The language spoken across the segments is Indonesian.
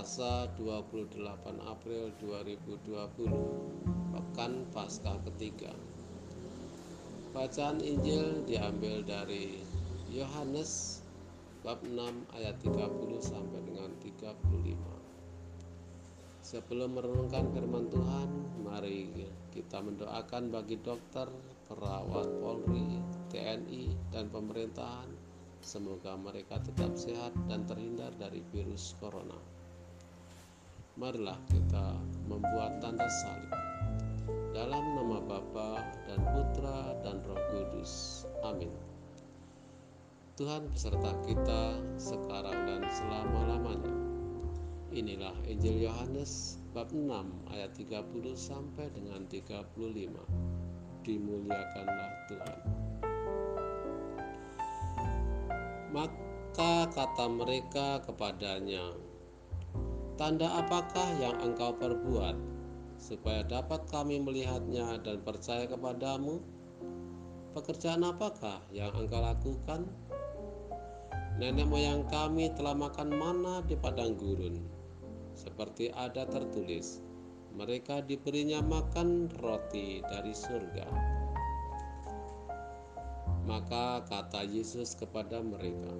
Selasa 28 April 2020 Pekan Paskah ketiga. Bacaan Injil diambil dari Yohanes bab 6 ayat 30 sampai dengan 35 Sebelum merenungkan firman Tuhan, mari kita mendoakan bagi dokter, perawat Polri, TNI, dan pemerintahan. Semoga mereka tetap sehat dan terhindar dari virus corona. Marilah kita membuat tanda salib. Dalam nama Bapa dan Putra dan Roh Kudus. Amin. Tuhan beserta kita sekarang dan selama-lamanya. Inilah Injil Yohanes bab 6 ayat 30 sampai dengan 35. Dimuliakanlah Tuhan. Maka kata mereka kepadanya, "Tanda apakah yang engkau perbuat, supaya dapat kami melihatnya dan percaya kepadamu? Pekerjaan apakah yang engkau lakukan? Nenek moyang kami telah makan mana di padang gurun, seperti ada tertulis, mereka diberinya makan roti dari surga." Maka kata Yesus kepada mereka,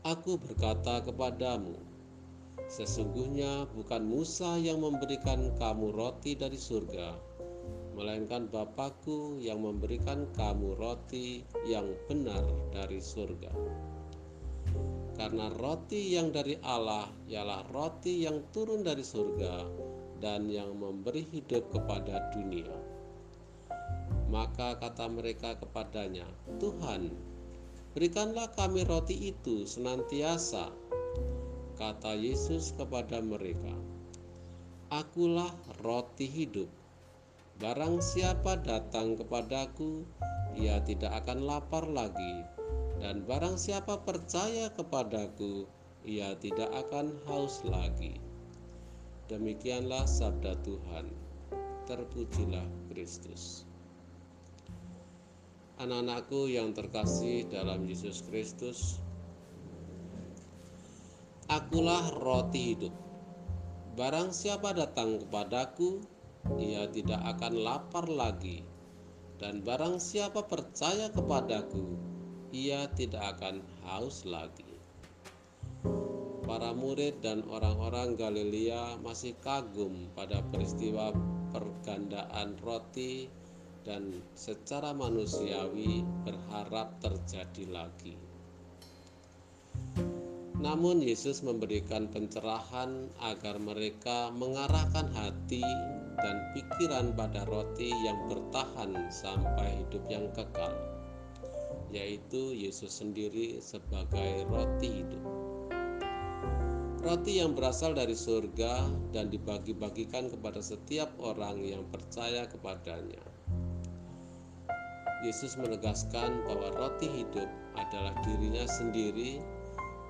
Aku berkata kepadamu, sesungguhnya bukan Musa yang memberikan kamu roti dari surga, melainkan Bapakku yang memberikan kamu roti yang benar dari surga. Karena roti yang dari Allah ialah roti yang turun dari surga dan yang memberi hidup kepada dunia. Maka kata mereka kepadanya, "Tuhan, berikanlah kami roti itu senantiasa." Kata Yesus kepada mereka, "Akulah roti hidup. Barang siapa datang kepadaku, ia tidak akan lapar lagi, dan barang siapa percaya kepadaku, ia tidak akan haus lagi." Demikianlah sabda Tuhan. Terpujilah Kristus. Anak-anakku yang terkasih dalam Yesus Kristus, Akulah roti hidup. Barang siapa datang kepadaku, ia tidak akan lapar lagi, dan barang siapa percaya kepadaku, ia tidak akan haus lagi. Para murid dan orang-orang Galilea masih kagum pada peristiwa pergandaan roti dan secara manusiawi berharap terjadi lagi. Namun Yesus memberikan pencerahan agar mereka mengarahkan hati dan pikiran pada roti yang bertahan sampai hidup yang kekal, yaitu Yesus sendiri sebagai roti hidup. Roti yang berasal dari surga dan dibagi-bagikan kepada setiap orang yang percaya kepadanya. Yesus menegaskan bahwa roti hidup adalah dirinya sendiri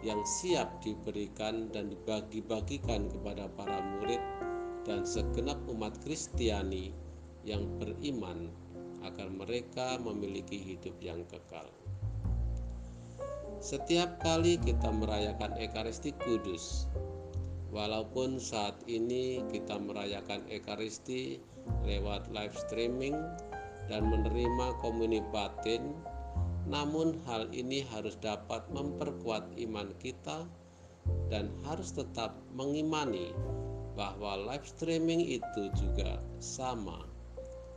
yang siap diberikan dan dibagi-bagikan kepada para murid dan segenap umat Kristiani yang beriman agar mereka memiliki hidup yang kekal. Setiap kali kita merayakan Ekaristi Kudus, walaupun saat ini kita merayakan Ekaristi lewat live streaming dan menerima komuni batin, namun hal ini harus dapat memperkuat iman kita dan harus tetap mengimani bahwa live streaming itu juga sama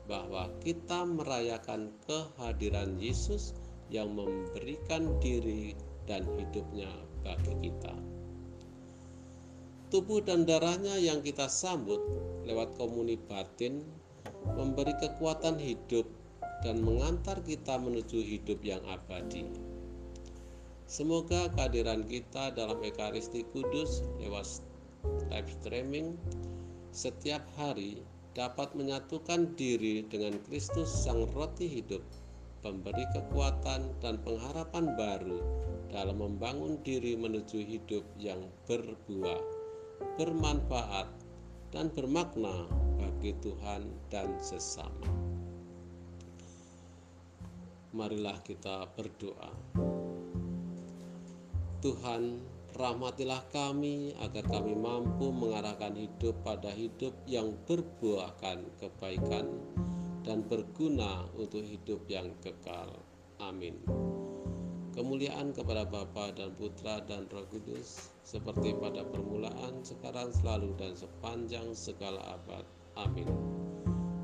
bahwa kita merayakan kehadiran Yesus yang memberikan diri dan hidupnya bagi kita. Tubuh dan darahnya yang kita sambut lewat komuni batin memberi kekuatan hidup dan mengantar kita menuju hidup yang abadi. Semoga kehadiran kita dalam Ekaristi Kudus lewat live streaming setiap hari dapat menyatukan diri dengan Kristus Sang Roti Hidup, pemberi kekuatan dan pengharapan baru dalam membangun diri menuju hidup yang berbuah, bermanfaat, dan bermakna bagi Tuhan dan sesama. Marilah kita berdoa. Tuhan, Rahmatilah kami agar kami mampu mengarahkan hidup pada hidup yang berbuahkan kebaikan dan berguna untuk hidup yang kekal. Amin. Kemuliaan kepada Bapa dan Putra dan Roh Kudus, seperti pada permulaan, sekarang, selalu, dan sepanjang segala abad. Amin.